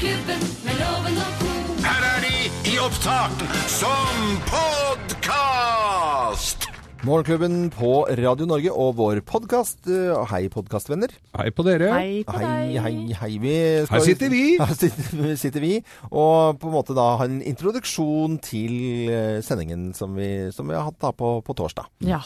Morgenklubben med loven og co. Her er de i opptak som podkast! Morgenklubben på Radio Norge og vår podkast. Hei, podkastvenner. Hei på dere. Hei på Hei, deg. hei, hei. Vi skal- Her sitter vi. Her sitter, sitter vi. Og på en måte da ha en introduksjon til eh, sendingen som vi, som vi har hatt da på, på torsdag. Ja.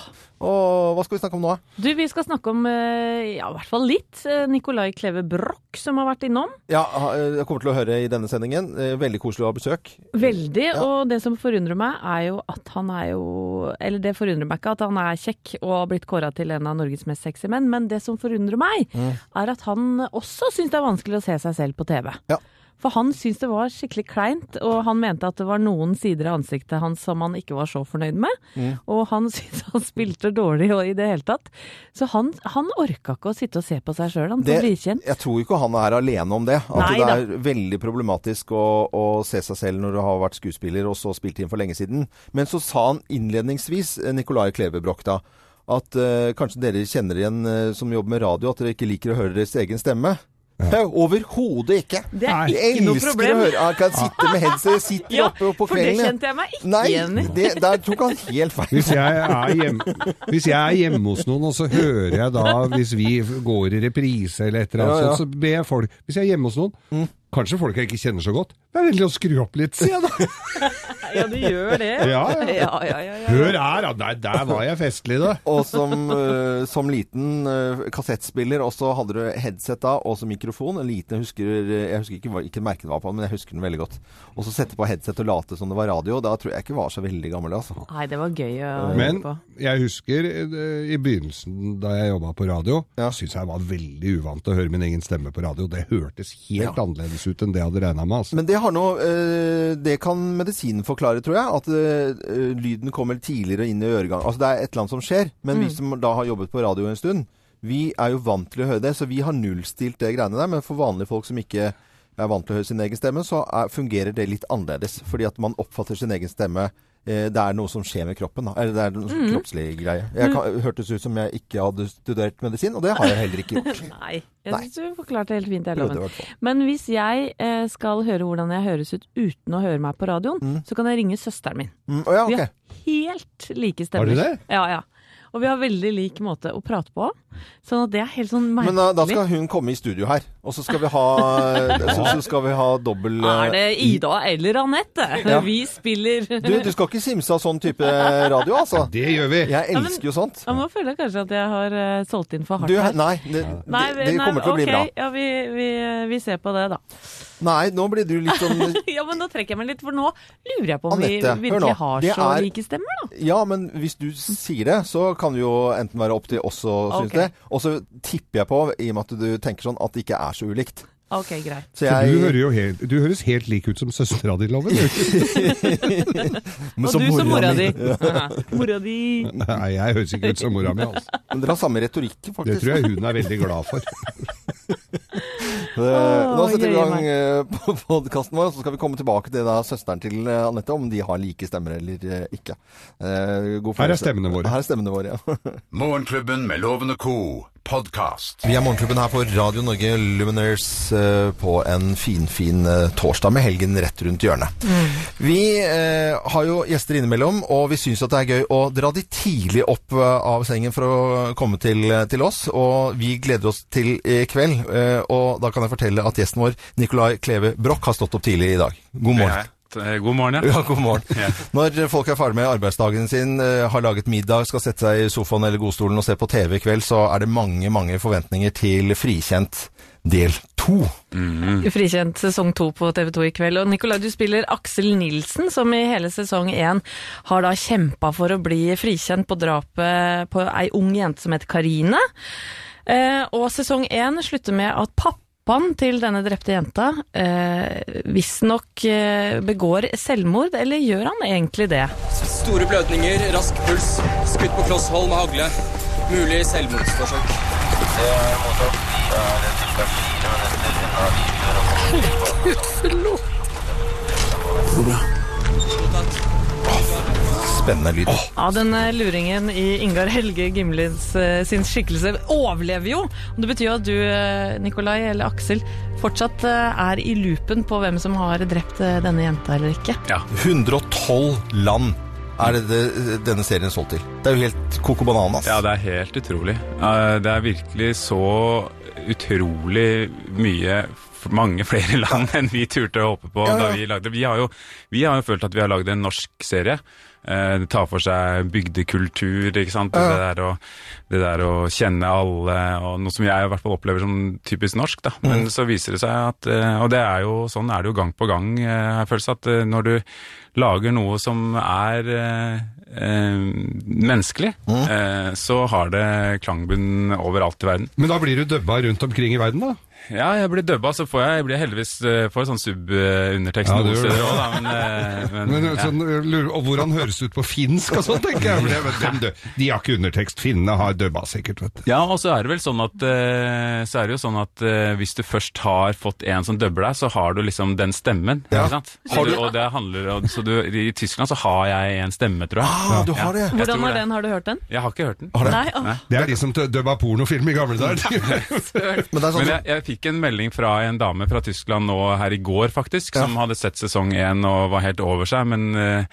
Og hva skal vi snakke om nå? Du, vi skal snakke om, eh, ja, i hvert fall litt, eh, Nicolai Kleve Broch som har vært innom. Ja, jeg kommer til å høre i denne sendingen. Eh, Veldig koselig å ha besøk. Veldig. Ja. Og det som forundrer meg, er jo at han er jo Eller det forundrer meg ikke at han er kjekk og har blitt kåra til en av Norges mest sexy menn, men det som forundrer meg, er at han også syns det er vanskelig å se seg selv på TV. Ja. For han syntes det var skikkelig kleint, og han mente at det var noen sider av ansiktet hans som han ikke var så fornøyd med. Og han syntes han spilte dårlig i det hele tatt. Så han, han orka ikke å sitte og se på seg sjøl, han, Det, kjent. jeg tror ikke han er alene om det. At Nei det da. er veldig problematisk å, å se seg selv når du har vært skuespiller og så spilt inn for lenge siden. Men så sa han innledningsvis, eh, Nicolai Klevebrok da, at uh, kanskje dere kjenner igjen uh, som jobber med radio, at dere ikke liker å høre deres egen stemme. Ja. Overhodet ikke. Det er Jeg ikke noe elsker problem. å høre Jeg kan sitte med headset, sitter Ja, oppe på kvelden. for det kjente jeg meg ikke Nei, igjen i. det, der tok han helt feil. Hvis jeg, er hjemme, hvis jeg er hjemme hos noen, og så hører jeg da, hvis vi går i reprise eller et eller annet Ja, ja. så ber jeg folk Hvis jeg er hjemme hos noen, kanskje folk jeg ikke kjenner så godt, det er veldig å skru opp litt, sier jeg da. Ja, du gjør det. Ja, ja. ja, ja, ja, ja. Hør her, da. Nei, der var jeg festlig, da. Og som, uh, som liten uh, kassettspiller, og så hadde du headset da, og så mikrofon. En liten, jeg husker, jeg husker ikke, hvilket merke det var på men jeg husker den veldig godt. Og så sette på headset og late som det var radio. Da tror jeg ikke var så veldig gammel, altså. Nei, det var gøy å Men høre på. jeg husker uh, i begynnelsen da jeg jobba på radio, Ja. syntes jeg var veldig uvant å høre min egen stemme på radio. Det hørtes helt Ja. Annerledes ut enn det jeg hadde regna med. Altså. Men det har noe eh, Det kan medisinen forklare, tror jeg. At eh, lyden kommer tidligere inn i øregangen. Altså det er et eller annet som skjer. Men vi som da har jobbet på radio en stund, vi er jo vant til å høre det. Så vi har nullstilt det greiene der. Men for vanlige folk som ikke er vant til å høre sin egen stemme, så er, fungerer det litt annerledes. Fordi at man oppfatter sin egen stemme eh, Det er noe som skjer med kroppen. Da. Eller det er noe mm. kroppslig greie. Jeg kan, hørtes ut som jeg ikke hadde studert medisin, og det har jeg heller ikke gjort. Nei, jeg syns du forklarte helt fint, jeg Loven. Men hvis jeg eh, skal høre hvordan jeg høres ut uten å høre meg på radioen, så kan jeg ringe søsteren min. Mm, Oh, ja, Vi har helt like stemmer. Har du det? Ja, ja. Og vi har veldig lik måte å prate på. Sånn at det er helt sånn merkelig. Men da, da skal hun komme i studio her, og så skal vi ha, så, så skal vi ha dobbel Er det eh, Ida eller Anette? Ja. Vi spiller Du, du skal ikke simse av sånn type radio, altså. Det gjør vi. Jeg men- elsker jo sånt. Ja, Nå føler jeg kanskje at jeg har uh, solgt inn for hardt Du, nei, det, Nei, det, det nei, kommer til å bli okay, bra. Ja, vi, vi, vi ser på det, da. Nei, nå blir du litt sånn Ja, men nå trekker jeg meg litt, for nå lurer jeg på om Annette, vi virkelig nå. har så er- like stemmer, da. Ja, men hvis du sier det, så kan det jo enten være opp til oss å synes okay. det. Og så tipper jeg på, i og med at du tenker sånn, at det ikke er så ulikt. Ok, greit. Så For du, hører jo helt, du høres helt lik ut som søstera di, Loven. Og du som mora di. Mora di. Nei, jeg høres ikke ut som mora mi, altså. Men dere har samme retorikk, faktisk. Det tror jeg hun er veldig glad for. Eh, Nå setter vi i gang eh, på podkasten vår, så skal vi komme tilbake til da, søsteren til eh, Anette, om de har like stemmer eller ikke. Eh, god Her er stemmene våre. Her er stemmene våre, ja. Morgenklubben med lovende co. podkast. Vi er Morgenklubben her på Radio Norge Luminaires eh, på en finfin fin, eh, torsdag med helgen rett rundt hjørnet. Vi eh, har jo gjester innimellom, og vi syns at det er gøy å dra de tidlig opp eh, av sengen for å komme til, til oss. Og vi gleder oss til i kveld. Eh, og da kan jeg fortelle at gjesten vår, Nicolai Kleve Broch, har stått opp tidlig i dag. God morgen. Eh, God morgen, ja. Ja, god morgen. Ja. Når folk er ferdig med arbeidsdagen sin, eh, har laget middag, skal sette seg i sofaen eller godstolen og se på TV i kveld, så er det mange, mange forventninger til Frikjent del to. Frikjent sesong to på TV 2 i kveld. Og Nicolai, du spiller Aksel Nilsen, som i hele sesong én har da kjempa for å bli frikjent på drapet på ei ung jente som heter Karine. Eh, og sesong én slutter med at pappaen til denne drepte jenta eh, visstnok eh, begår selvmord, eller gjør han egentlig det? Store blødninger, rask puls, skutt på kloss hold med hagle. Mulig selvmordsforsøk. Spennende lyd. Ja, den eh, luringen i Ingar Helge Gimlins eh, sin skikkelse overlever jo. Det betyr jo at du, eh, Nikolai eller Aksel, fortsatt er i loopen på hvem som har drept denne jenta eller ikke. Ja. 112 land er det, det denne serien solgt til. Det er jo helt coco bananas. Ja, det er helt utrolig. Eh, Det er virkelig så utrolig mye mange flere land enn vi turte å håpe på Ja, ja. da vi lagde. Vi har jo, vi har jo følt at vi har lagd en norsk serie. Eh, tar for seg bygdekultur, ikke sant. Ja. Det, der å, det der å kjenne alle, og noe som jeg i hvert fall opplever som typisk norsk. da. Mm. Men så viser det seg at eh, Og det er jo sånn er det jo gang på gang, eh, jeg føler at eh, når du lager noe som er eh, menneskelig, Mm. eh, så har det klangbunn overalt i verden. Men da blir du dubba rundt omkring i verden, da? Ja, jeg blir dubba, så får jeg, jeg blir heldigvis eh, får sånn sub-undertekst Ja, noen steder òg, da. Men, eh, men, Men, ja. sånn, og hvordan høres det ut på finsk og sånn, tenker jeg. Men det- Hvem dø- De har ikke undertekst. Finnene har dubba sikkert, vet du. Ja, og så er det vel sånn at eh, Så er det jo sånn at eh, hvis du først har fått en som dubber deg, så har du liksom den stemmen. Ja. Ikke sant? Så du, og det handler og, Så du, I Tyskland så har jeg en stemme, tror jeg. Ah, du har det. Jeg Hvordan var den? Har du hørt den? Jeg har ikke hørt den. Har det? Nei, åh, Det er de som dubba pornofilm i gamle dager. Men det er sånn Men jeg, jeg fikk en melding fra en dame fra Tyskland nå her i går, faktisk, Ja. som hadde sett sesong én og var helt over seg, men uh,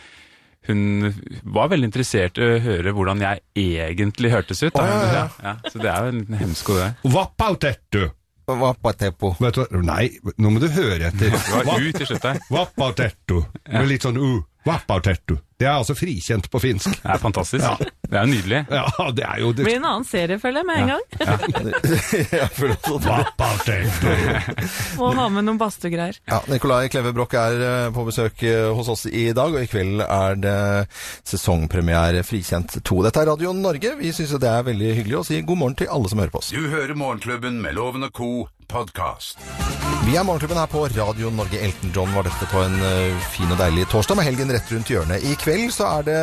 hun var veldig interessert i å høre hvordan jeg egentlig hørtes ut. Da. oh, ja, ja. Ja, så det er jo en liten hemsko, det. Vappautettu. Hva? Vet du? Nei, nå må du høre etter. Det var U til slutt der. Vappautettu. Med litt sånn u. Vappautettu. Det er altså frikjent på finsk. Det er fantastisk. Det er nydelig. Ja, det er jo det. blir en annen serie, føler jeg, med en gang. Jeg føler også. Vappautettu. Ha med noen badstuegreier. Ja, Nikolai Kleve Broch er eh, på besøk eh, hos oss i dag, og i kveld er det sesongpremiere Frikjent 2. Dette er Radio Norge. Vi syns det er veldig hyggelig å si god morgen til alle som hører på oss. Du hører Morgenklubben med Loven og Co. podkast. Vi er Morgenklubben her på Radio Norge. Elton John var dette på en eh, fin og deilig torsdag med helgen rett rundt hjørnet. I kveld så er det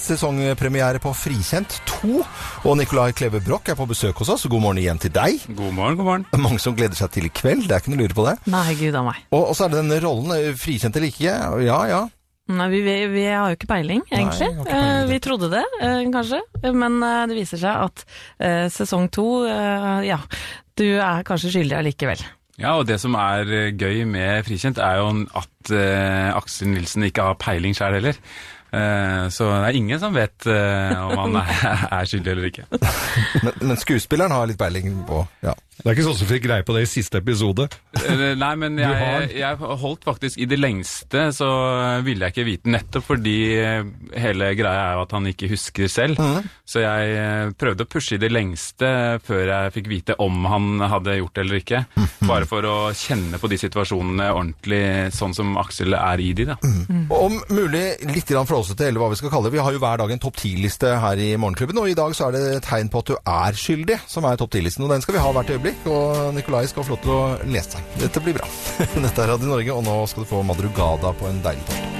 sesongpremiere på Frikjent 2, og Nicolai Kleve Broch er på besøk hos oss. God morgen igjen til deg. God morgen, god morgen. Mange som gleder seg til i kveld, det er ikke noe å lure på det. Nei, gud a meg. Og, og så er det denne rollen, eh, frikjent eller ikke. Ja, ja. Nei, vi, vi, har jo ikke peiling, egentlig. Nei, ikke peiling. Eh, vi trodde det, kanskje. Men det viser seg at sesong to, ja, du er kanskje skyldig allikevel. Ja, og det som er eh, gøy med Frikjent, er jo at uh, Aksel Nilsen ikke har peiling sjøl heller. Uh, så det er ingen som vet uh, om han er, er skyldig eller ikke. Men, men skuespilleren har litt peiling på ja. Det er ikke sånn som fikk greie på det i siste episode. Eh, Nei, men jeg, jeg holdt faktisk i det lengste, så ville jeg ikke vite nettopp fordi eh, hele greia er jo at han ikke husker selv. Så jeg eh, prøvde å pushe i det lengste før jeg fikk vite om han hadde gjort det eller ikke. Bare for å kjenne på de situasjonene ordentlig, sånn som Aksel er i de, da. Mm. Om mulig litt flåsete, eller hva vi skal kalle det. Vi har jo hver dag en topp 10-liste her i Morgenklubben, og i dag så er det tegn på at du er skyldig, som er topp 10-listen. Og den skal vi ha hvert øyeblikk, og Nikolai skal få lov til å lese seg. Dette blir bra. Dette er Radio Norge, og nå skal du få Madrugada på en deilig torsdag.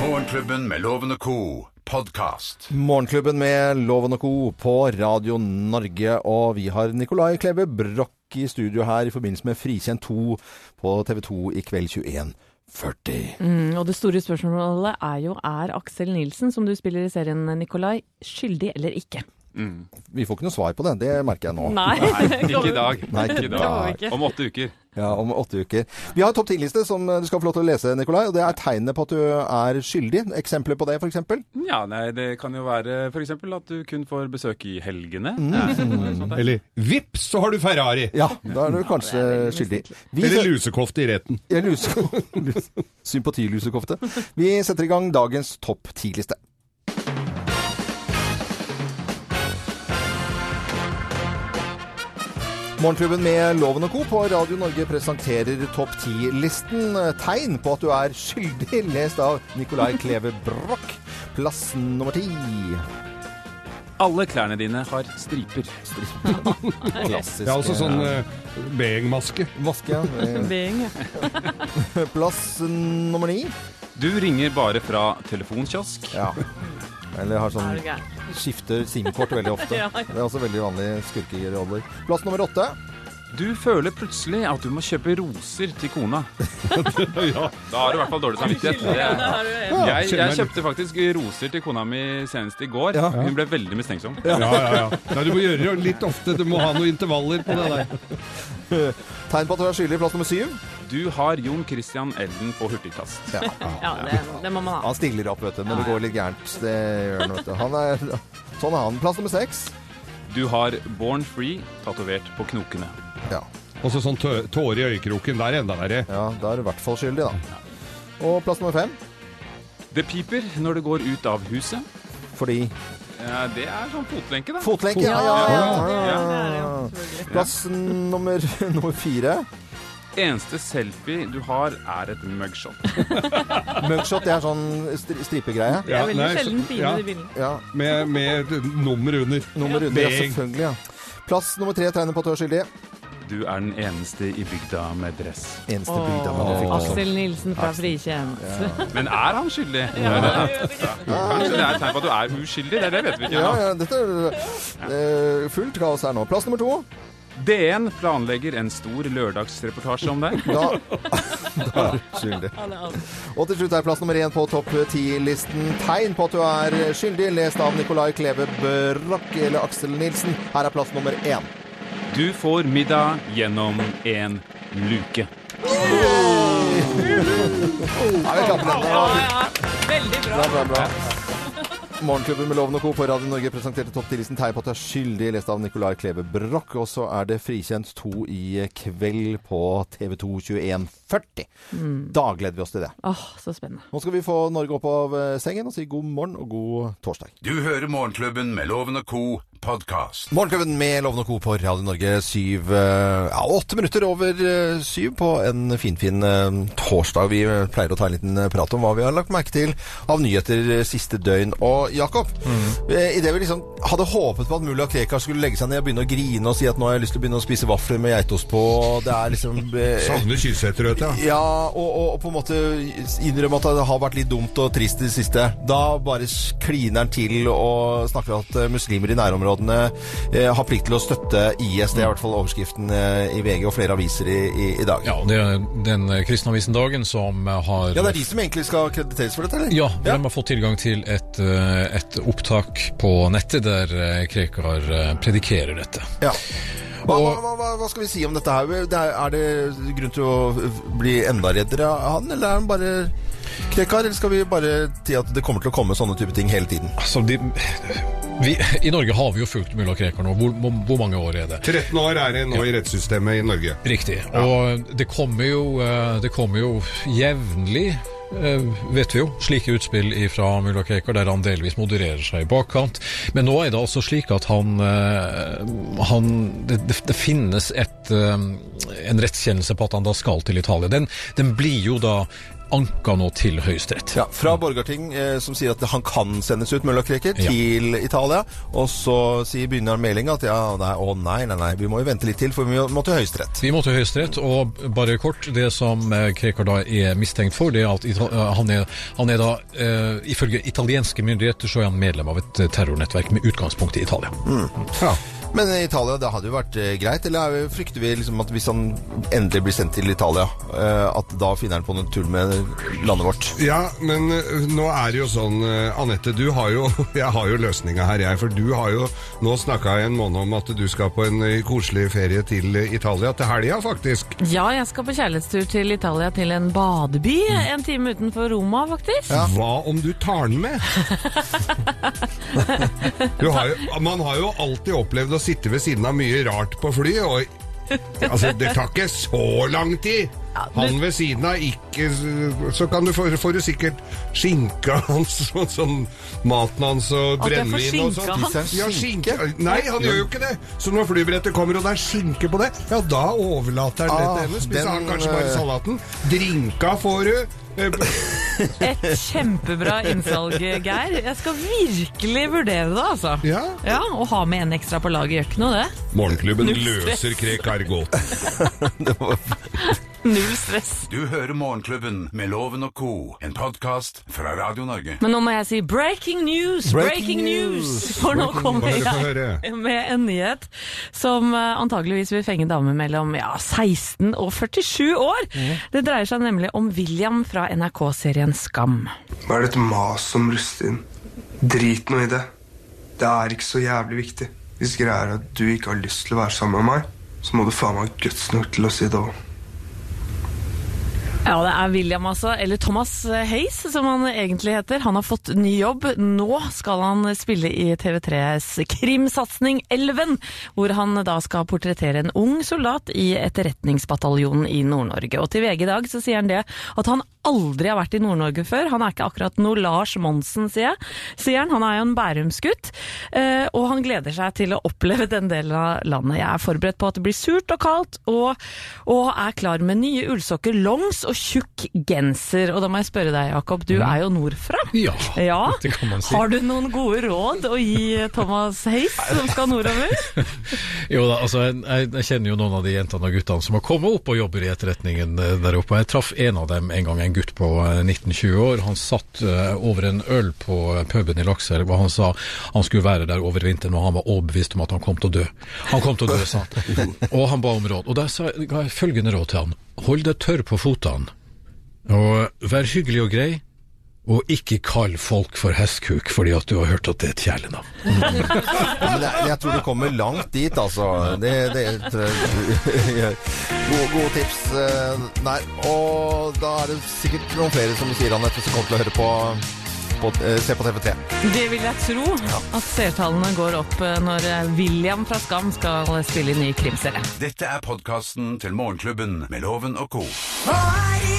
Morgenklubben med Loven og Co. Podcast. Morgenklubben med Loven og Co. på Radio Norge, og vi har Nikolai Klebe Broch i studio her i forbindelse med Frikjent 2 på TV 2 i kveld 21.40. Mm, og det store spørsmålet er jo er Aksel Nilsen, som du spiller i serien Nikolai, skyldig eller ikke? Vi får ikke noe svar på det, det merker jeg nå. Nei, Nei, ikke i dag. Nei, ikke dag. Om åtte uker. Ja, om åtte uker. Vi har en topp ti-liste som du skal få lov til å lese, Nikolai. og Det er tegnet på at du er skyldig. Eksempler på det, f.eks.? Ja, nei, det kan jo være f.eks. at du kun får besøk i helgene. Mm. Ja. Eller vips, så har du Ferrari! Ja, da er du kanskje skyldig. Vi Eller lusekofte i retten. Ja, luse, sympatilusekofte. Vi setter i gang dagens topp 10-liste. Morgenklubben med Loven og Co. på Radio Norge presenterer topp 10-listen. Tegn på at du er skyldig, lest av Nicolai Kleve Broch. Plass nummer ti. Alle klærne dine har striper. Klassisk. Det er altså sånn uh, Beheng-maske. Vaske. ja. Bing, ja. Plass nummer ni. Du ringer bare fra telefonkiosk. Ja. Eller har sånn skifter SIM-kort veldig ofte. Det er også veldig vanlige skurkeroller. Plass nummer åtte. Du føler plutselig at du må kjøpe roser til kona. Ja. Da har du i hvert fall dårlig samvittighet. Jeg, jeg kjøpte faktisk roser til kona mi senest i går. Hun ble veldig mistenksom. Ja, ja, ja. Nei, du må gjøre det litt ofte. Du må ha noen intervaller på det der. Tegn på at du er skyldig. Plass nummer syv. Du har Jon Christian Elden på hurtigkast. Ja. Ja, det, det må man ha. Han stiller opp, vet du, når det går litt gærent. Det gjør han, vet du. Han er, sånn er han. Plass nummer seks. Du har Born Free tatovert på knokene. Ja. Og så sånn tå- tåre i øyekroken. Der er enda verre. ja, da er du i hvert fall skyldig, da. Og plass nummer fem. Det piper når du går ut av huset. Fordi Ja, det er sånn fotlenke, da. Fotlenke, ja, ja, ja. Ja. ja. Plass nummer, nummer fire. Eneste selfie du har, er et mugshot. Mugshot, det er sånn stri stripegreie. Det er veldig nei, sjelden fine, ja, de bildene. Ja, med, med nummer under. nummer under, ja, selvfølgelig. ja. Plass nummer tre tegner på at du er skyldig. Du er den eneste i bygda med dress. Eneste bygda, med dress. Aksel Nilsen fra Frikjent. Men er han skyldig? Ja. Kanskje det er et tegn på at du er uskyldig? Det, er det vet vi ikke Ja, ennå. ja, dette er eh, fullt kaos her nå. Plass nummer to. DN planlegger en stor lørdagsreportasje om deg. Da, da er du skyldig. Og til slutt er plass nummer én på topp ti-listen. Tegn på at du er skyldig, lest av Nicolai Kleve Brakk eller Aksel Nilsen. Her er plass nummer én. Du får middag gjennom en luke. Vi den. Ja, ja. Veldig bra. Bra, bra, bra. Morgenklubben med Loven og Co. på Radio Norge presenterte topp 10-listen tegn at du er skyldig, lest av Nicolai Kleve Broch. Og så er det Frikjent 2 i kveld på TV2 21.40. Da gleder vi oss til det. Åh, så spennende. Nå skal vi få Norge opp av eh, sengen og si god morgen og god torsdag. Du hører Morgenklubben med Loven og Co. podkast. Morgenklubben med Lovende Co. på Radio Norge syv eh, Ja, åtte minutter over eh, syv på en finfin fin, torsdag. Vi eh, pleier å ta en liten eh, prat om hva vi har lagt merke til av nyheter eh, siste døgn. Og Jakob, mm. idet vi liksom hadde håpet på at mulla Krekar skulle legge seg ned og begynne å grine og si at nå har jeg lyst til å begynne å spise vafler med geitost på, det er liksom eh, Savner du. ja, og, og, og på en måte innrømme at det har vært litt dumt og trist i det siste. Da bare kliner han til og snakker om at eh, muslimer i nærområdene eh, har plikt til å støtte IS. Det er i hvert fall overskriften eh, i VG og flere aviser i, i, i dag. Ja, det er den kristne avisen Dagen som eh, har Ja, det er de som egentlig skal krediteres for dette, eller? Ja, de har fått tilgang til et, et opptak på nettet der Krekar predikerer dette. Ja. Hva, hva, hva, hva- skal vi si om dette her? Det er, er det grunn til å bli enda reddere av han, eller er han bare Krekar, eller skal vi bare si at det kommer til å komme sånne type ting hele tiden? Altså, de, vi, I Norge har vi jo fulgt mulla Krekar nå. Hvor, hvor, mange år er det? 13 år er det nå i rettssystemet i Norge. Riktig. Og det kommer jo, eh, det kommer jo jevnlig eh, vet vi jo, slike utspill fra mulla Krekar der han delvis modererer seg i bakkant. Men nå er det altså slik at han, eh, han det, det, finnes et, en rettskjennelse på at han da skal til Italia. Den, den blir jo da anka nå til Høyesterett. Ja, Fra Borgarting, eh, som sier at han kan sendes ut, mulla Krekar, Ja. til Italia. Og så sier begynner meldinga at ja, nei, å nei, nei, nei, vi må jo vente litt til, for vi må til Høyesterett. Vi må til Høyesterett, og bare kort, det som eh, Krekar da er mistenkt for, det er at Ita eh, han, er, han er da, eh, ifølge italienske myndigheter, så er han medlem av et eh, terrornettverk med utgangspunkt i Italia. Ja. Men i Italia, det hadde jo vært eh, greit. Eller er frykter vi liksom at hvis han endelig blir sendt til Italia, eh, at da finner han på noen tull med landet vårt? Ja, men eh, nå er det jo sånn, Anette, du har jo, jeg har jo løsninga her, jeg. For du har jo nå snakka en måned om at du skal på en koselig ferie til Italia til helga, faktisk. Ja, jeg skal på kjærlighetstur til Italia, til en badeby. En time utenfor Roma, faktisk. Hva om du tar den med? Du har jo, man har jo alltid opplevd å sitte ved siden av mye rart på fly, og altså, det tar ikke så lang tid. Han ved siden av ikke Så kan du få, får du sikkert skinka hans og sånn maten hans og brennevin og sånn. Ja, skinke. Nei, han gjør jo ikke det. Så når flybrettet kommer og det er skinke på det, ja, da overlater han det Ah, til henne. Spiser den, han kanskje bare øh, salaten. Drinka får du. Et kjempebra innsalg, Geir. Jeg skal virkelig vurdere det, altså. Ja. Ja, Å ha med en ekstra på laget gjør ikke noe, det. Morgenklubben løser Krekar gåten. Null stress. Du hører Morgenklubben med Loven og co., en podkast fra Radio Norge. Men nå må jeg si breaking news, breaking, Breaking news! For nå kommer jeg med en nyhet som eh, antageligvis vil fenge damer mellom ja, 16 og 47 år. Det dreier seg nemlig om William fra NRK-serien Skam. Hva er det et mas om Rustin? Drit nå i det. Det er ikke så jævlig viktig. Hvis greia er at du ikke har lyst til å være sammen med meg, så må du faen meg ha guts nok til å si det òg. Ja, det er William altså, eller Thomas Hayes som han egentlig heter. Han har fått ny jobb. Nå skal han spille i TV3s krimsatsing Elven, hvor han da skal portrettere en ung soldat i etterretningsbataljonen i Nord-Norge. Og til VG i dag så sier han det at han aldri har vært i Nord-Norge før. Han er ikke akkurat noe Lars Monsen, sier, sier han. Han er jo en Bærumsgutt, eh, og han gleder seg til å oppleve den delen av landet. Jeg er forberedt på at det blir surt og kaldt, og, og er klar med nye ullsokker, longs og tjukk genser. Og da må jeg spørre deg, Jakob, du er jo nordfra. Ja, Ja. det kan man si. Har du noen gode råd å gi Thomas Heis, som skal nordover? Jo da, altså jeg, jeg, jeg kjenner jo noen av de jentene og guttene som har kommet opp og jobber i etterretningen eh, der oppe. Jeg traff en av dem en gang, en gutt på eh, 19-20 år. Han satt eh, over en øl på eh, puben i Lakselv, og han sa han skulle være der over vinteren, og han var overbevist om at han kom til å dø. Han kom til å dø, sa han. Og han ba om råd. Og der sa, ga jeg følgende råd til han. Hold deg tørr på fotene, og vær hyggelig og grei. Og ikke kall folk for hestkuk fordi at du har hørt at det er et kjælenavn. Men det, jeg tror du kommer langt dit, altså. Det, det gode, gode tips Nei der. Og da er det sikkert noen flere som sier Anette, som kommer til å høre på, på eh, se på TV3. Det vil jeg tro, at seertallene går opp eh, når eh, William fra Skam skal spille i ny krimserie. Dette er podkasten til Morgenklubben med Loven og co. Hva er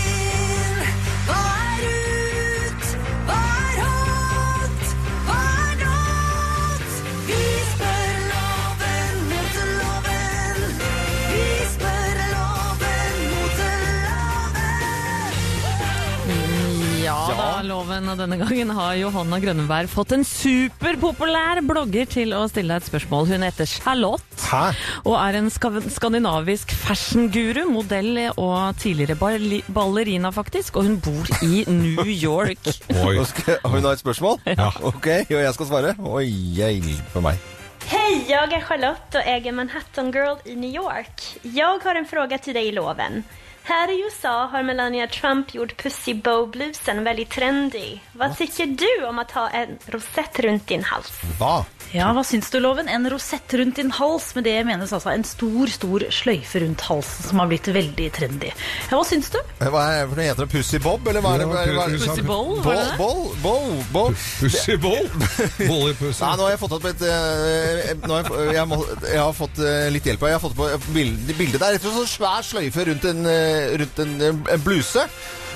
loven. Og denne gangen har Johanna Grønneberg fått en superpopulær blogger til å stille deg et spørsmål. Hun heter Charlotte. Hæ? Og er en skandinavisk fashion-guru, modell og tidligere ballerina, faktisk. Og hun bor i New York. Oi. Hun har et spørsmål? Ja. Ok, og jeg skal svare? Oi, hjelpe meg. Hej, jag är Charlotte och äger Manhattan Girl i New York. Jag har en fråga till dig, Loven. Här i USA har Melania Trump gjort Pussy Bow-blusen väldigt trendy. Hva tycker du om å ha en rosett rundt din hals? Hva? Ja, hva syns du, Loven? En rosett rundt din hals. Med det menes altså en stor, stor sløyfe rundt halsen som har blitt veldig trendy. Ja, hva syns du? Hva er for det Heter det Pussy Bob, eller hva er det? Hva er det? Hva er det? Pussy Bowl, var Boll, det det? Pussy boll, boll. Bollepussy? Nei, nå har jeg fått opp et eh, nå har jeg, jeg, må, jeg har fått eh, litt hjelp. Jeg har fått på bildet, bilde, bilde der. Rett og slett en svær sløyfe rundt en, eh, rundt en, eh, en bluse.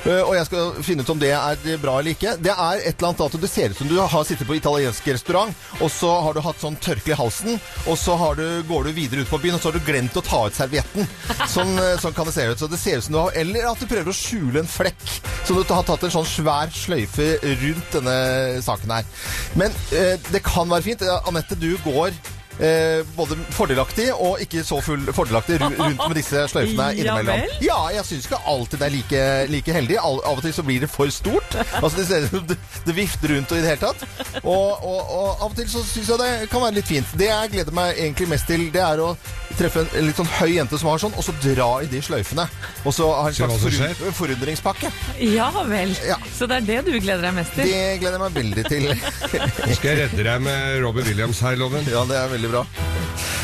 Eh, Og jeg skal finne ut om det er bra eller ikke. Det er et eller annet at det ser ut som du har sittet på italiensk restaurant, og så har du hatt sånn tørkle i halsen, og så du, går du videre ut på byen, og så har du glemt å ta ut servietten. Sånn, eh, sånn kan det se ut. Så det ser ut som du har Eller at du prøver å skjule en flekk. Så du har tatt en sånn svær sløyfe rundt denne saken her. Men eh, det kan være fint. Eh, Anette, du går Eh, både fordelaktig og ikke så full fordelaktig rundt med disse sløyfene innimellom. Ja, jeg syns ikke alltid det er like, like heldig. Al av og til så blir det for stort. Altså Det ser ut som det, det vifter rundt og i det hele tatt. Og, og, og av og til så syns jeg det kan være litt fint. Det jeg gleder meg egentlig mest til, det er å treffe en, en litt sånn høy jente som har sånn, og så dra i de sløyfene. Og så ha en slags forund forundringspakke. Ja vel. Ja. Så det er det du gleder deg mest til? Det gleder jeg meg veldig til. Nå skal jeg redde deg med Robbie Williams her, Loven. Ja, det er veldig bra.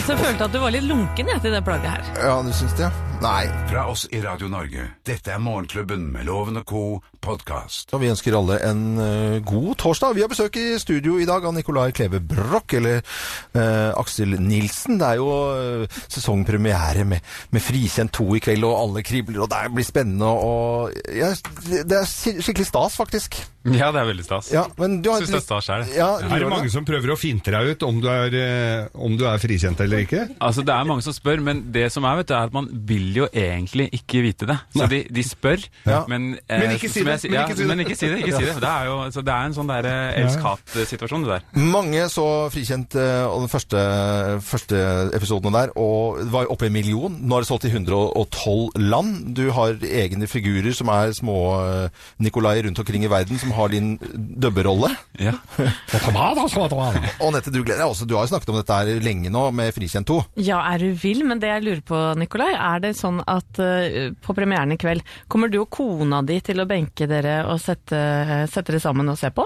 Så jeg følte at du var litt lunken jeg, til det plagget her. Ja, du syns det? Nei. Fra oss i Radio Norge. Dette er Morgenklubben med Loven og co. podkast. Og vi ønsker alle en eh, god torsdag. Vi har besøk i studio i dag av Nicolai Kleve Broch, eller eh, Aksel Nilsen. Det er jo eh, sesongpremiere med, med Frikjent 2 i kveld, og alle kribler, og det blir spennende. Og, ja, det er skikkelig stas, faktisk. Ja, det er veldig stas. Ja, men du har Syns det er stas sjøl. Ja, Er det mange som prøver å finte deg ut om du er, om du er frikjent eller ikke? Altså, det er mange som spør, men det som er, vet du, er at man vil jo egentlig ikke vite det. Så de, de spør, Ja. men, eh, Men ikke si det. Si, Men ja, ikke si det. men ikke si det. ikke si det. Det er jo så det er en sånn der eh, elsk-hat-situasjon, det der. Mange så frikjent eh, og den første, første episoden der, og det var oppe i en million. Nå er det solgt i 112 land. Du har egne figurer som er små eh, Nikolai rundt omkring i verden, som har din dubberolle. Ja. Og Nette, du gleder deg også. Du har jo snakket om dette her lenge nå, med Frikjent 2. Ja, er du vill? Men det jeg lurer på, Nikolai, er det sånn at uh, på premieren i kveld, kommer du og kona di til å benke dere å sette, sette dere sammen og se på?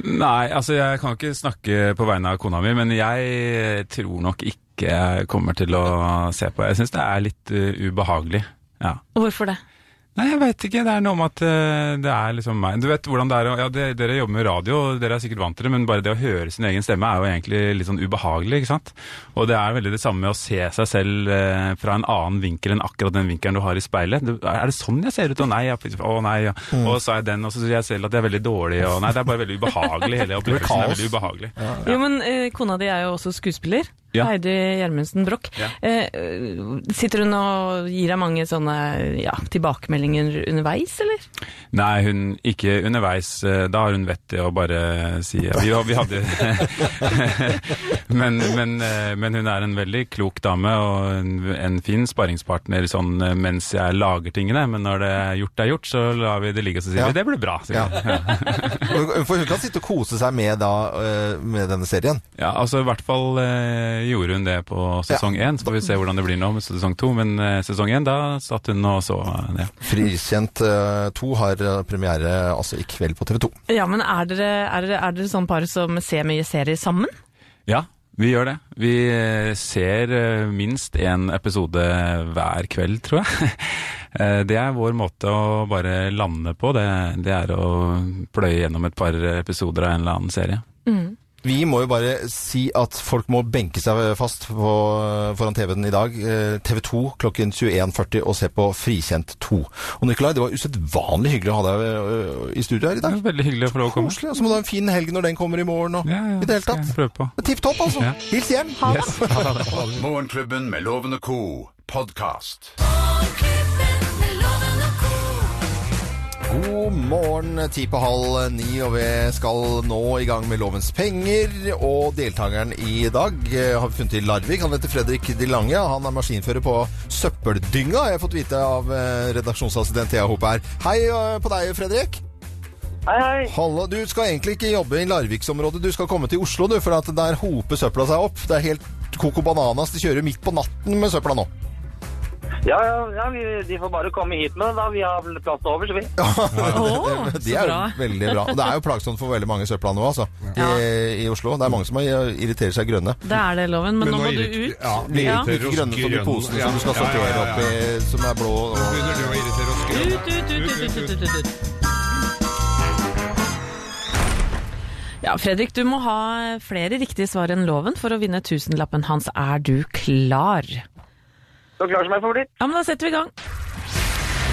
Nei, altså jeg kan ikke snakke på vegne av kona mi, men jeg tror nok ikke jeg kommer til å se på. Jeg syns det er litt eh, ubehagelig. Ja. Hvorfor det? Nei, jeg veit ikke. Det er noe om at eh, det er liksom meg. Du vet hvordan det er å Ja, det- dere jobber med radio, og dere er sikkert vant til det, men bare det å høre sin egen stemme er jo egentlig litt sånn ubehagelig, ikke sant? Og det er veldig det samme med å se seg selv eh, fra en annen vinkel enn akkurat den vinkelen du har i speilet. Du, er det sånn jeg ser ut? Å nei, ja, å nei, ja. Og så er jeg den, og så sier jeg selv at jeg er veldig dårlig, og nei, det er bare veldig ubehagelig. Hele opplevelsen er veldig ubehagelig. Jo, men eh, kona di er jo også skuespiller. Ja. Heidi Gjermundsen Broch. Ja. Eh, sitter hun og gir deg mange sånne ja, tilbakemeldinger underveis, eller? Nei, hun ikke underveis. eh, Da har hun vett til å bare si ja, vi, vi hadde men, men, eh, men hun er en veldig klok dame og en, en fin sparringspartner sånn eh, mens jeg lager tingene. Men når det er gjort, det er gjort, så lar vi det ligge og så sier vi det blir bra. For hun kan sitte og kose seg med, da, med denne serien. ja, altså i hvert fall gjorde hun det på sesong én. Så får vi se hvordan det blir nå med sesong to. Men eh, sesong én, da satt hun og så eh, det. Frikjent 2 har eh, premiere altså i kveld på TV 2. Ja, men er dere, er dere, er dere sånn par som ser mye serier sammen? Ja, vi gjør det. Vi ser minst én episode hver kveld, tror jeg. Eh, Det er vår måte å bare lande på. Det, det er å pløye gjennom et par episoder av en eller annen serie. Vi må jo bare si at folk må benke seg fast på, foran TV-en i dag. Eh, TV 2 klokken 21.40 og se på Frikjent 2. Og Nikolai, det var usedvanlig hyggelig å ha deg eh, i studio her i Det dag. er veldig hyggelig å få lov å komme. Koselig. Og så må du ha en fin helg når den kommer i morgen. Og, Ja, ja, I det hele skal tatt. jeg prøve på. Tipp topp, altså. Ja. Hils hjem. Yes. Morgenklubben med Lovende og Co. podkast. Morgenklubben God morgen, ti på halv ni, og vi skal nå i gang med Lovens penger. Og deltakeren i dag eh, har vi funnet i Larvik. Han heter Fredrik De Lange. Han er maskinfører på Søppeldynga, har jeg fått vite av eh, redaksjonsassistent Thea Hope her. Hei eh, på deg, Fredrik. Hei, hei. Hallo. Du skal egentlig ikke jobbe i Larviksområdet. Du skal komme til Oslo, du, for at der hoper søpla seg opp. Det er helt Coco Bananas. De kjører midt på natten med søpla nå. Ja, ja, ja vi, de får bare komme hit med det, da. Vi har vel plass til overs, vi. Å, det det er jo veldig bra. Og det er jo plagsomt for veldig mange søpla nå, altså. I, i Oslo. Det er mange som har- irriterer seg grønne. Det er det, Loven, men, nå må du ut. Ja, vi Ja. irriterer Ikke oss grønne som de posene Ja, som du skal ja, ja, sortere ja, opp ja. i, som er blå. Og... Begynner du å irritere oss grønn? Ut, ut, ut, ut, ut, ut, ut, ut. Ja, Fredrik, du må ha flere riktige svar enn loven for å vinne tusenlappen hans. Er du klar? Så klar som jeg får blitt. Ja, men da setter vi i gang.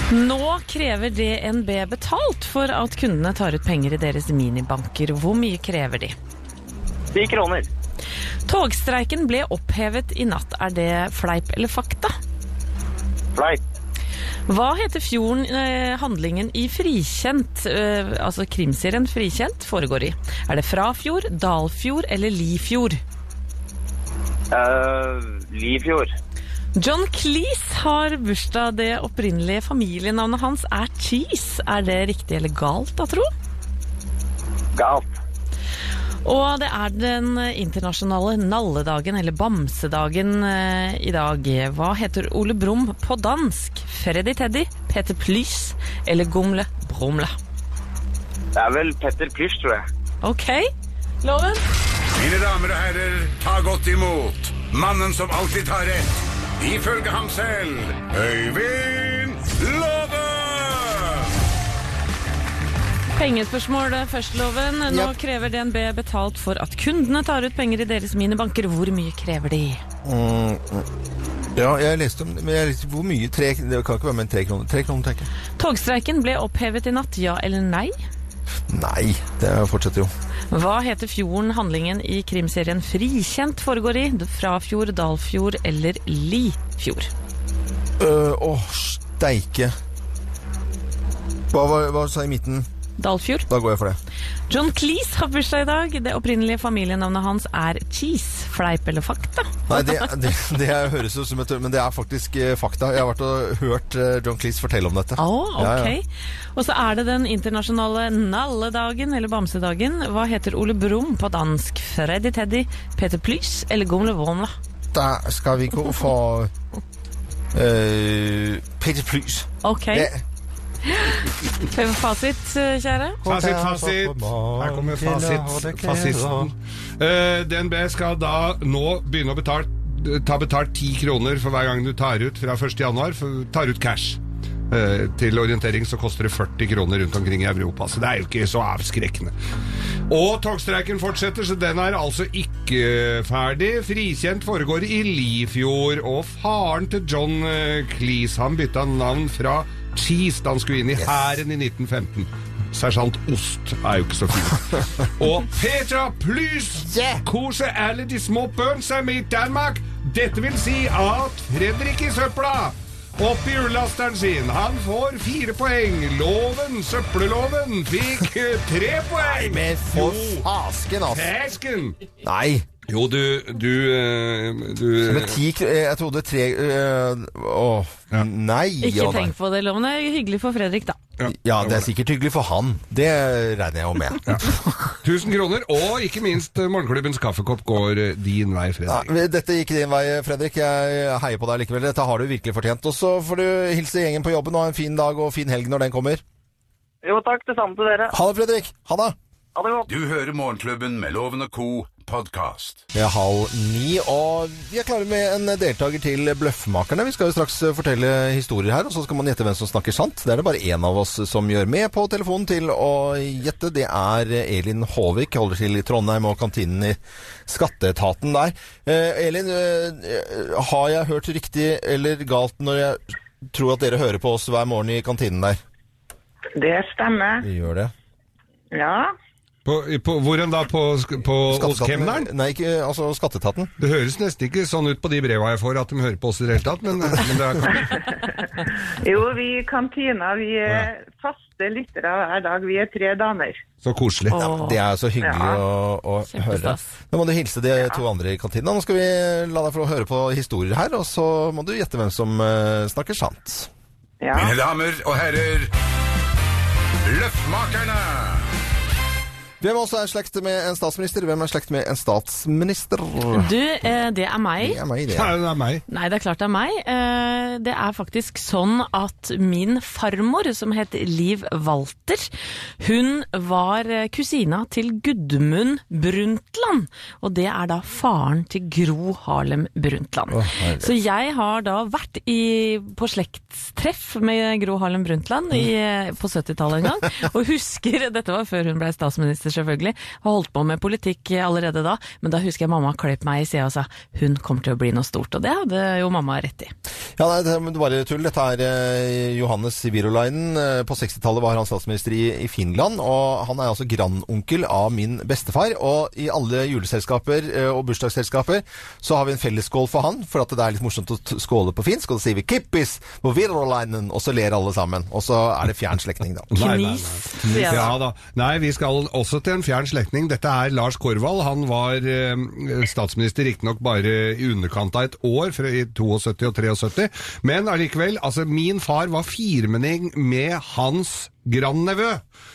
Nå krever DNB betalt for at kundene tar ut penger i deres minibanker. Hvor mye krever de? Ti kroner. Togstreiken ble opphevet i natt. Er det fleip eller fakta? Fleip. Hva heter fjorden eh, handlingen i Frikjent, eh, altså krimserien Frikjent, foregår i? Er det Frafjord, Dalfjord eller Lifjord? Uh, Lifjord. John Cleese har bursdag. Det opprinnelige familienavnet hans er Cheese. Er det riktig eller galt, da, tro? Galt. Og det er den internasjonale nalledagen, eller bamsedagen, eh, i dag. Hva heter Ole Brumm på dansk? Freddy Teddy, Peter Plys eller Gomle Brumle? Det er vel Petter Plys, tror jeg. Ok, Loven? Mine damer og herrer, ta godt imot mannen som alltid tar rett, ifølge ham selv, Øyvind Love! Pengespørsmål først, Loven. Nå yep. krever DNB betalt for at kundene tar ut penger i deres minibanker. Hvor mye krever de? Mm, ja, jeg leste om det, men jeg leste, Hvor mye? Tre, det kan ikke være mer enn tre kroner. Tre kroner, tenker jeg. Togstreiken ble opphevet i natt, ja eller nei? Nei, det fortsetter jo. Hva heter fjorden handlingen i krimserien Frikjent foregår i? Frafjord, Dalfjord eller Lifjord? Uh, Åh, steike. Hva, hva, hva sa jeg i midten? Dalfjord. Da går jeg for det. John Cleese har bursdag i dag. Det opprinnelige familienavnet hans er Cheese. Fleip eller fakta? Nei, det, det, det høres ut som et Men det er faktisk eh, fakta. Jeg har vært og hørt eh, John Cleese fortelle om dette. Ja, ok. ja. Og så er det den internasjonale nalledagen, eller bamsedagen. Hva heter Ole Brumm på dansk? Freddy Teddy, Peter Plys eller Gomle Vonla? Da skal vi gå for uh, Peter Plys. Ok. Det- Fasit, eh, kjære? Fasit, fasit. Her kommer fasit, fasisten. Uh, DNB skal da nå begynne å betale, ta betalt 10 kroner for hver gang du tar ut fra 1. januar, for, tar ut cash. Eh, til orientering så koster det 40 kroner rundt omkring i Europa, så det er jo ikke så avskrekkende. Og togstreiken fortsetter, så den er altså ikke ferdig. Frikjent foregår i Lifjord, og faren til John eh, Cleese, han bytta navn fra Cheese da han skulle inn i hæren i 1915. Sersjant Ost er jo ikke så fint. Og Petra Plys koser alle de små børn seg med i Danmark. Dette vil si at Fredrik i søpla opp i ullasteren sin. Han får fire poeng. Loven, søppelloven, fikk tre poeng. Men for fasken, altså. Fasken! Nei. Jo, du Du, eh, du Med ti eh, Jeg trodde tre eh, Åh, nei. Ikke ja, nei. tenk på det, Loven. Det er hyggelig for Fredrik, da. Ja, det er sikkert hyggelig for han. Det regner jeg jo med. 1000 kroner, og ikke minst morgenklubbens kaffekopp går din vei, Fredrik. Ja, dette gikk din vei, Fredrik. Jeg heier på deg likevel. Dette har du virkelig fortjent. Og så får du hilse gjengen på jobben og ha en fin dag og fin helg når den kommer. Jo takk, det samme til dere. Ha det, Fredrik. Ha det. Ha det godt. Du hører Morgenklubben med Loven og Co. podkast. Det er halv ni, og vi er klare med en deltaker til Bløffmakerne. Vi skal jo straks fortelle historier her, og så skal man gjette hvem som snakker sant. Det er det bare én av oss som gjør med på telefonen til å gjette. Det er Elin Håvik, holder til i Trondheim og kantinen i Skatteetaten der. Eh, Elin, eh, har jeg hørt riktig eller galt når jeg tror at dere hører på oss hver morgen i kantinen der? Det stemmer. Vi gjør det. Ja. På, på, hvor enn da? På, på hos kemneren? Nei, ikke, altså Skatteetaten. Det høres nesten ikke sånn ut på de breva jeg får at de hører på oss i det hele tatt, men, men det er kanskje Jo, vi i kantina vi er faste lyttere hver dag. Vi er tre damer. så koselig. Ja, det er så hyggelig Ja. å, å høre. Nå må du hilse de to andre i kantina. Nå skal vi la deg få høre på historier her, og så må du gjette hvem som uh, snakker sant. Ja. Mine damer og herrer, Løffmakerne! Hvem også er slekt med en statsminister? Hvem er slekt med en statsminister? Du, eh, det er meg. Det er meg, det. Ja, det er meg. Nei, det er klart det er meg. Eh, Det er faktisk sånn at min farmor, som het Liv Walter, hun var eh, kusina til Gudmund Brundtland. Og det er da faren til Gro Harlem Brundtland. Oh. Så jeg har da vært i, på slektstreff med Gro Harlem Brundtland i, eh, på 70-tallet en gang. Og husker, dette var før hun ble statsminister selvfølgelig, har holdt på med politikk allerede da, men da husker jeg mamma kløp meg i sida og sa hun kommer til å bli noe stort. Og det hadde jo mamma rett i. Ja, nei, det er bare tull. Dette er eh, Johannes Virolainen. Eh, på 60-tallet var han statsminister i, i Finland, og han er altså grandonkel av min bestefar. Og i alle juleselskaper eh, og bursdagsselskaper så har vi en fellesskål for han, for at det er litt morsomt å skåle på finsk. Og da sier vi 'kippis på Virolainen', og så ler alle sammen. Og så er det fjern slektning, da. Nei, nei, Knis. Ja da. Nei, vi skal også til en fjern slektning. Dette er Lars Korvald. Han var eh, statsminister riktignok bare i underkant av et år, fra i 72 og 73. Men allikevel, altså min far var firmenning med hans grandnevø.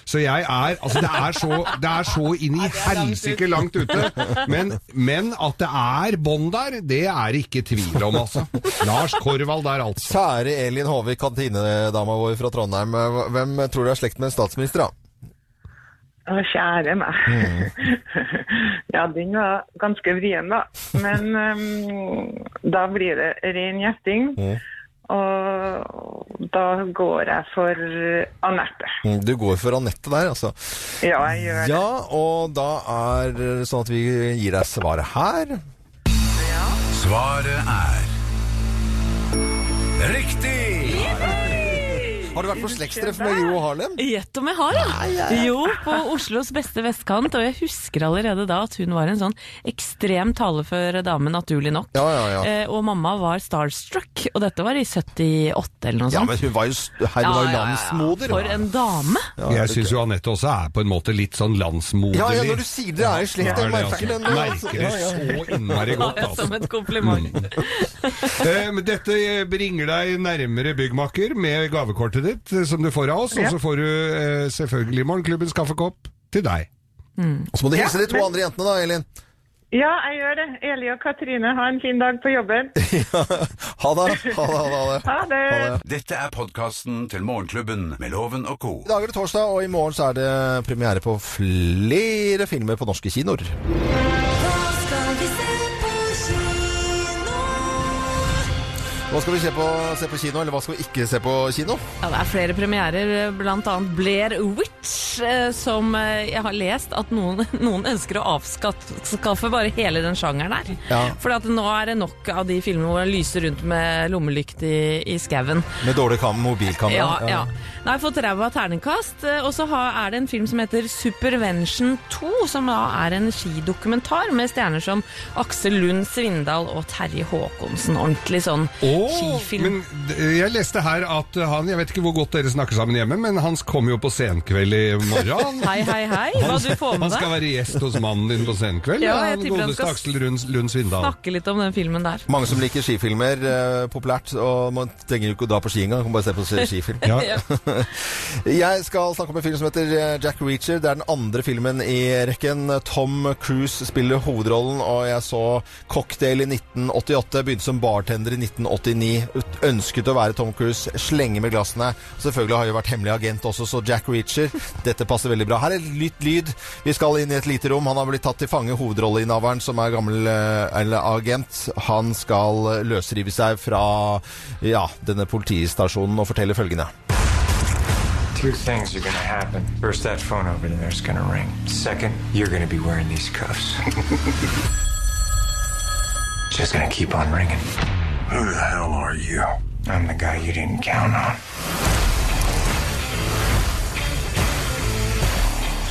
Så jeg er Altså, det er så, det er så inn i helsike langt ute. Men, men at det er bånd der, det er ikke tvil om, altså. Lars Korvald der, altså. Kjære Elin Håvik, kantinedama vår fra Trondheim. Hvem tror du er slekt med en statsminister, da? Å, kjære meg. ja, den var ganske vrien, da. Men um, da blir det ren gjetting. Og da går jeg for Anette. Mm, Du går for Anette der, altså. Ja, jeg gjør det. Ja, og da er det sånn at vi gir deg svaret her. Svaret er Riktig! Har du vært på slektstreff med Gro Harlem? Gjett om jeg har, ja. Jo, på Oslos beste vestkant, og jeg husker allerede da at hun var en sånn ekstremt talefør dame, naturlig nok. Ja, ja, ja. Eh, og mamma var starstruck, og dette var i 78 eller noe sånt. Ja, men hun var jo, her, hun var jo landsmoder. For en dame! Jeg syns jo Anette også er på en måte litt sånn landsmoderlig. Ja, ja, når du sier det er i slekt, jeg Ja, er merker altså- den. Merker det Ja, ja. så innmari godt, Ja, altså. Som et kompliment. Eh, men dette bringer deg nærmere byggmaker med gavekortet ditt, eh, som du får av oss, Ja. og så får du eh, selvfølgelig Morgenklubbens kaffekopp til deg. Og så må du hilse de to andre jentene da, Elin. Ja, jeg gjør det. Eli og Katrine, ha en fin dag på jobben. Ha det. Ha det. Ha det. Ha det. Ha det. Dette er podkasten til Morgenklubben med Loven og co. I dag er det torsdag, og i morgen så er det premiere på flere filmer på norske kinoer. Hva skal vi se på, se på kino, eller hva skal vi ikke se på kino? Ja, det er flere premierer, annet Blair Witch, som eh, jeg har lest at noen, noen ønsker å avskaffe bare hele den sjangeren der. Ja. For nå er det nok av de filmene hvor det lyser rundt med lommelykt i, i skauen. Med dårlig kam, mobilkamera. Ja, ja. Nå har jeg fått ræva terningkast, eh, og så er det en film som heter Supervention 2, som da er en skidokumentar med stjerner som Aksel Lund Svindal og Terje Håkonsen. Ordentlig sånn skifilm. men jeg leste her at han, jeg vet ikke hvor godt dere snakker sammen hjemme, men han kom jo på senkveld i morgen. Hei, hei, hei. Hva Han, du får med deg? han skal være gjest hos mannen din på senkveld. Ja, jeg tipper han godeste skal Aksel Lund, Lund Svindal. Snakke litt om den filmen der. Mange som liker skifilmer, eh, populært, og man trenger jo ikke å dra på ski engang, kan bare se på skifilm. Ja. Jeg skal snakke om en film som heter eh, Jack Reacher. Det er den andre filmen i rekken. Tom Cruise spiller hovedrollen, og jeg så Cocktail i 1988, begynte som bartender i 1989. Ønsket å være Tom Cruise, slenge med glassene. Selvfølgelig har jeg vært hemmelig agent også, så Jack Reacher, dette passer veldig bra. Her er litt lyd. Vi skal inn i et lite rom. Han har blitt tatt til fange, hovedrolleinnehaveren, som er gammel eh, eller agent. Han skal eh, løsrive seg fra ja, denne politistasjonen og fortelle følgende. Two things are gonna happen. First, that phone over there is gonna ring. Second, you're gonna be wearing these cuffs. Just gonna keep on ringing. Who the hell are you? I'm the guy you didn't count on.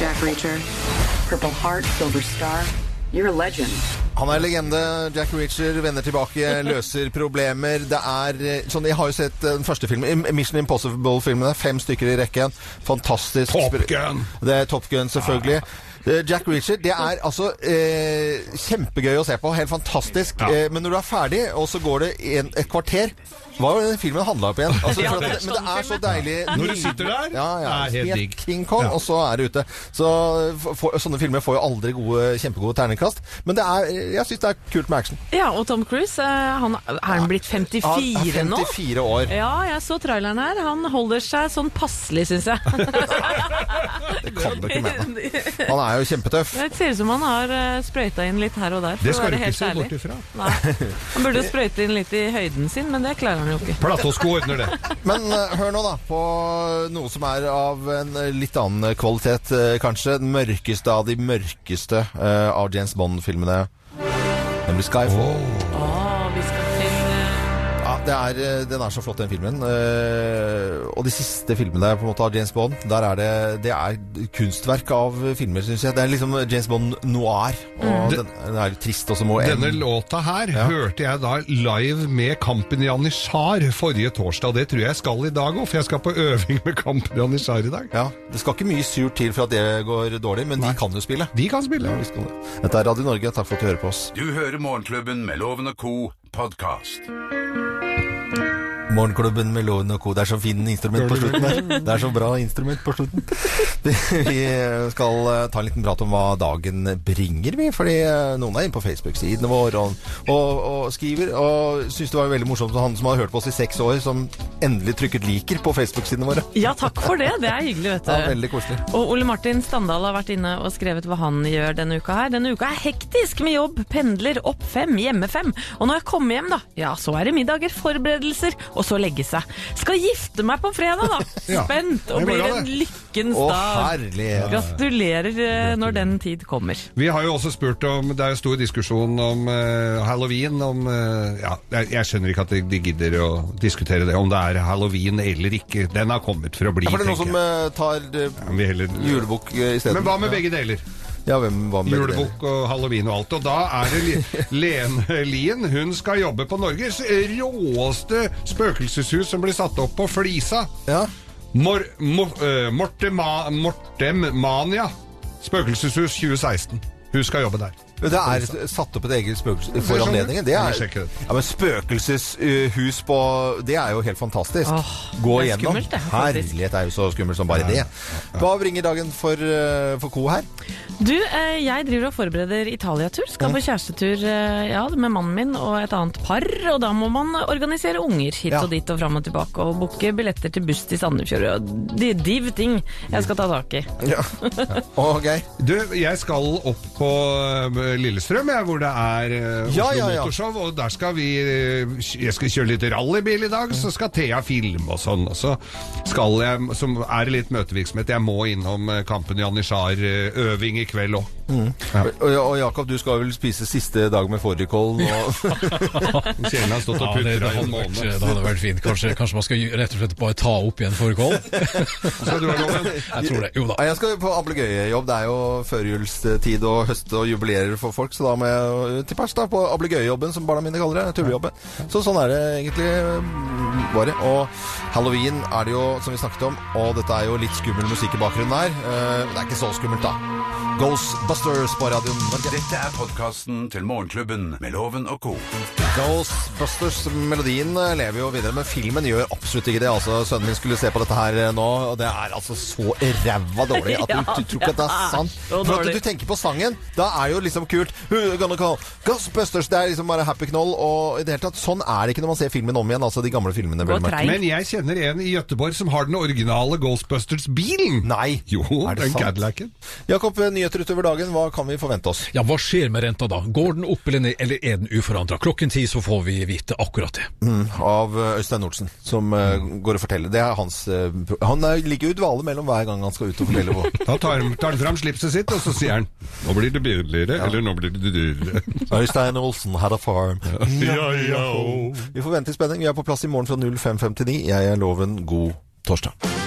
Jack Reacher, Purple Heart, Silver Star. You're a legend. Han er legende. Jack Reacher vender tilbake, løser problemer. Det er eh, sånn, Jeg har jo sett eh, den første filmen, Mission Impossible-filmene. Fem stykker i rekken. Fantastisk. Top Gun! Det er Top Gun, selvfølgelig. Eh, Jack Reacher, det er altså eh, kjempegøy å se på. Helt fantastisk. Eh, men når du er ferdig, og så går det en, et kvarter Hva var det filmen handla opp igjen? Altså, Ja, det men det er så deilig Når du sitter der, ja, ja, det er helt digg. King Kong, Ja. og så er det ute. Så for, Sånne filmer får jo aldri gode, kjempegode terningkast. Men det er, jeg syns det er kult med action. Ja, og Tom Cruise, eh, han, er han blitt 54 Han er nå? 54 år. Ja, jeg så traileren her. Han holder seg sånn passelig, syns jeg. Det kan du ikke mene. Han er jo kjempetøff. Det ser ut som han har eh, sprøyta inn litt her og der. For Det å skal du ikke helt se ærlig. bort ifra. Nei. Han burde sprøyte inn litt i høyden sin, men det klarer han jo ikke. Platåsko ordner det. Men uh, hør nå, da, på noe som er av en litt annen kvalitet, uh, kanskje. Den mørkeste av de mørkeste uh, av James Bond-filmene. Nemlig Skyfall. Å, er, eh, den er så flott, den filmen. Eh, og de siste filmene på en måte av James Bond, der er det, det er kunstverk av filmer, syns jeg. Det er liksom James Bond noir. Og Mm. den, den er trist også. Må Denne låta her hørte jeg da live med Kampen i Anishar forrige torsdag. Det tror jeg jeg skal i dag òg, for jeg skal på øving med Kampen i Anishar i dag. Ja, Det skal ikke mye surt til for at det går dårlig, men de kan jo spille. De kan spille. Ja, kan. Dette er Radio Norge. Takk for at du hører på oss. Du hører Morgenklubben med Loven og co. podkast. Morgenklubben med Loven og Co. Det er så fin instrument på slutten her. Det er så bra instrument på slutten. Vi skal eh, ta en liten prat om hva dagen bringer, vi. Fordi eh, noen er inne på Facebook-sidene våre og, og, og skriver. Og syns det var veldig morsomt han som har hørt på oss i seks år, som endelig trykket liker på Facebook-sidene våre. Ja, takk for det. Det er hyggelig, vet du. Ja, veldig koselig. Og Ole Martin Standal har vært inne og skrevet hva han gjør denne uka her. Denne uka er hektisk med jobb, pendler, opp fem, hjemme fem. Og når jeg kommer hjem, da, ja, så er det middager, forberedelser og og så legge seg. Skal gifte meg på fredag, da! Ja, Spent! Og blir en lykkens Å, dag. herlighet. Gratulerer eh, når den tid kommer. Vi har jo også spurt om Det er jo stor diskusjon om eh, halloween. Om, eh, ja, jeg, jeg skjønner ikke at de, de gidder å diskutere det, om det er halloween eller ikke. Den har kommet for å bli, Ja, for det er noen tenker som jeg. eh, tar eh, Ja, vi heller- julebukk eh, isteden. Men hva med begge deler? Ja, hvem? Julebukk og halloween og alt. Og da er det Lene Lien. Hun skal jobbe på Norges råeste spøkelseshus som blir satt opp på Flisa. Ja. Mor, mor, uh, Mortema, Mortemania. Spøkelseshus 2016. Hun skal jobbe der. Det er satt opp et eget spøkelse for anledningen. Det er, vi ja, men spøkelseshus på Det er jo helt fantastisk. Åh, Gå det er igjennom. skummelt, det, faktisk. Herlighet er jo så skummelt som bare det. Hva bringer dagen for, eh, for Co her? Du, eh, jeg driver og forbereder Italia-tur. Skal på kjærestetur eh, ja, med mannen min og et annet par. Og da må man organisere unger hit og dit og fram og tilbake. Og booke billetter til buss til Sandefjord. Og de div ting jeg skal ta tak i. Ja. Geir? Du, jeg skal opp på Lillestrøm, jeg, hvor det er eh, Oslo Ja, ja, ja. Motorshow. Og der skal vi uh, Jeg skal kjøre litt rallybil i dag, så skal Thea filme og sånn. Og så skal jeg, som er litt møtevirksomhet, jeg må innom eh, Kampen Janitsjar-øving i kveld òg. Og, og Jakob, du skal vel spise siste dag med fårikål nå? Kjelen har stått og Ja, det, det, i hadde en vært, det hadde vært fint. Kanskje, kanskje man skal rett og slett bare ta opp igjen loven? Jeg tror det. Jo da. Jeg skal på ablegøyejobb. Det er jo førjulstid og høst og jubilerer for folk, så da må jeg til pers da på ablegøyejobben, som barna mine kaller det. Tullejobben. Så sånn er det egentlig mm, bare. Og halloween er det jo, som vi snakket om, og dette er jo litt skummel musikk i bakgrunnen her. Eh, Men det er ikke så skummelt, da. Ghostbusters på radioen Norge. Dette er podkasten til Morgenklubben med Loven og co. Ghostbusters-melodien lever jo videre, men filmen gjør absolutt ikke det. Altså, Sønnen min skulle se på dette her eh, nå, og det er altså så ræva dårlig at du, du tror ikke at det er sant. For at du tenker på sangen, da er jo liksom kult. Gonna call Ghostbusters, det er liksom bare happy knoll, og i det hele tatt, sånn er det ikke når man ser filmen om igjen, altså de gamle filmene. Men jeg kjenner en i Gøteborg som har den originale Ghostbusters-bilen. Nei, Jo, er det den sant? Cadillacen. Jakob, nyheter utover dagen, hva kan vi forvente oss? Ja, hva skjer med renta da? Går den opp eller ned, eller er den uforandra? Klokken ti så får vi vite akkurat det. Mm, av eh, Øystein Nordsen, som mm. går og forteller. Det er hans eh, Han ligger jo i dvale mellom hver gang han skal ut og fortelle hvor Da tar, tar han fram slipset sitt, og så sier han Nå blir det billigere, eller nå blir det dyrere. Øystein Olsen had a farm. Ja, ja. Vi får vente i spenning. Vi er på plass i morgen fra 05.59. Jeg er Loven. God torsdag.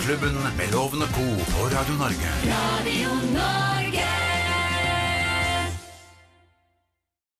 Morgenklubben med Lovende co. på Radio Norge. Radio Norge.